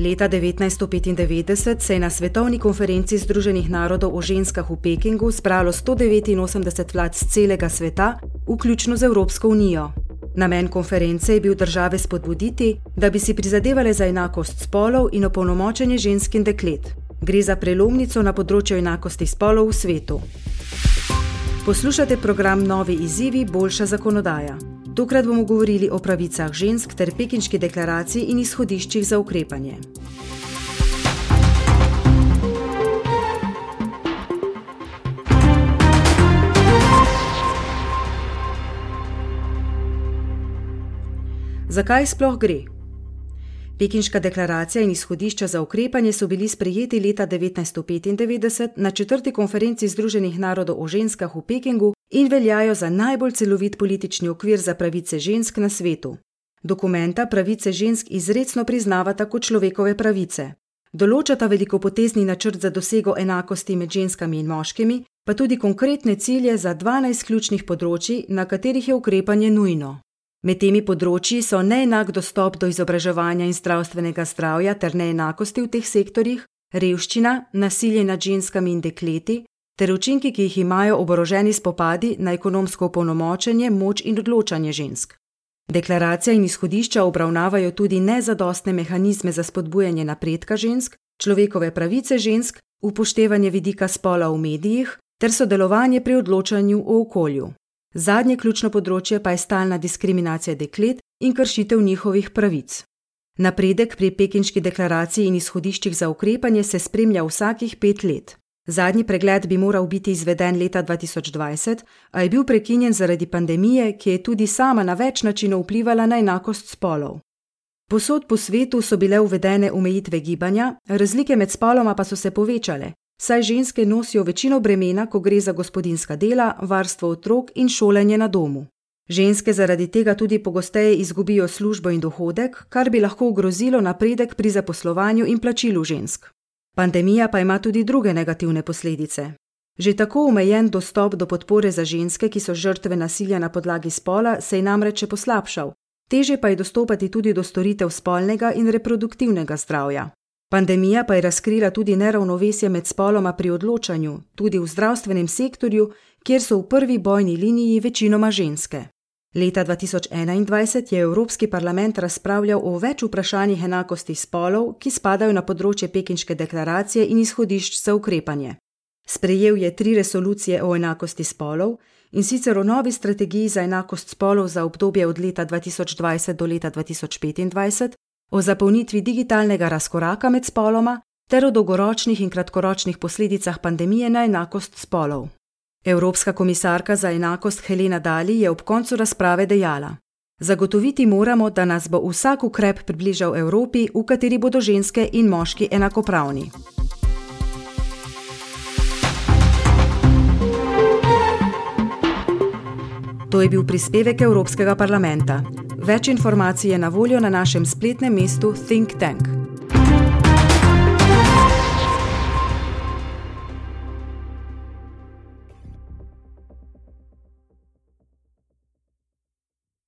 Leta 1995 se je na svetovni konferenci Združenih narodov o ženskah v Pekingu zbralo 189 vlad z celega sveta, vključno z Evropsko unijo. Namen konference je bil države spodbuditi, da bi si prizadevale za enakost spolov in opolnomočenje žensk in deklet. Gre za prelomnico na področju enakosti spolov v svetu. Poslušate program Novi izzivi, boljša zakonodaja. Tokrat bomo govorili o pravicah žensk ter pekinški deklaraciji in izhodiščih za ukrepanje. Zakaj sploh gre? Pekinška deklaracija in izhodišča za ukrepanje so bili sprejeti leta 1995 na četrti konferenci Združenih narodov o ženskah v Pekingu in veljajo za najbolj celovit politični okvir za pravice žensk na svetu. Dokumenta pravice žensk izredno priznavata kot človekove pravice. Določata velikopotezni načrt za dosego enakosti med ženskami in moškimi, pa tudi konkretne cilje za 12 ključnih področji, na katerih je ukrepanje nujno. Med temi področji so neenak dostop do izobraževanja in zdravstvenega zdravja ter neenakosti v teh sektorjih, revščina, nasilje nad ženskami in dekleti, ter učinki, ki jih imajo oboroženi spopadi na ekonomsko opolnomočenje, moč in odločanje žensk. Deklaracija in izhodišča obravnavajo tudi nezadostne mehanizme za spodbujanje napredka žensk, človekove pravice žensk, upoštevanje vidika spola v medijih ter sodelovanje pri odločanju o okolju. Zadnje ključno področje pa je stalna diskriminacija deklet in kršitev njihovih pravic. Napredek pri pekinški deklaraciji in izhodiščih za ukrepanje se spremlja vsakih pet let. Zadnji pregled bi moral biti izveden leta 2020, a je bil prekinjen zaradi pandemije, ki je tudi sama na več načinov vplivala na enakost spolov. Posod po svetu so bile uvedene omejitve gibanja, razlike med spoloma pa so se povečale, saj ženske nosijo večino bremena, ko gre za gospodinska dela, varstvo otrok in šolanje na domu. Ženske zaradi tega tudi pogosteje izgubijo službo in dohodek, kar bi lahko ogrozilo napredek pri zaposlovanju in plačilu žensk. Pandemija pa ima tudi druge negativne posledice. Že tako omejen dostop do podpore za ženske, ki so žrtve nasilja na podlagi spola, se je namreč poslabšal, teže pa je dostopati tudi do storitev spolnega in reproduktivnega zdravja. Pandemija pa je razkrila tudi neravnovesje med spoloma pri odločanju, tudi v zdravstvenem sektorju, kjer so v prvi bojni liniji večinoma ženske. Leta 2021 je Evropski parlament razpravljal o več vprašanjih enakosti spolov, ki spadajo na področje Pekinške deklaracije in izhodišč za ukrepanje. Sprejel je tri resolucije o enakosti spolov in sicer o novi strategiji za enakost spolov za obdobje od leta 2020 do leta 2025, o zapolnitvi digitalnega razkoraka med spoloma ter o dolgoročnih in kratkoročnih posledicah pandemije na enakost spolov. Evropska komisarka za enakost Helena Dali je ob koncu razprave dejala: Zagotoviti moramo, da nas bo vsak ukrep približal Evropi, v kateri bodo ženske in moški enakopravni. To je bil prispevek Evropskega parlamenta. Več informacij je na voljo na našem spletnem mestu Think Tank.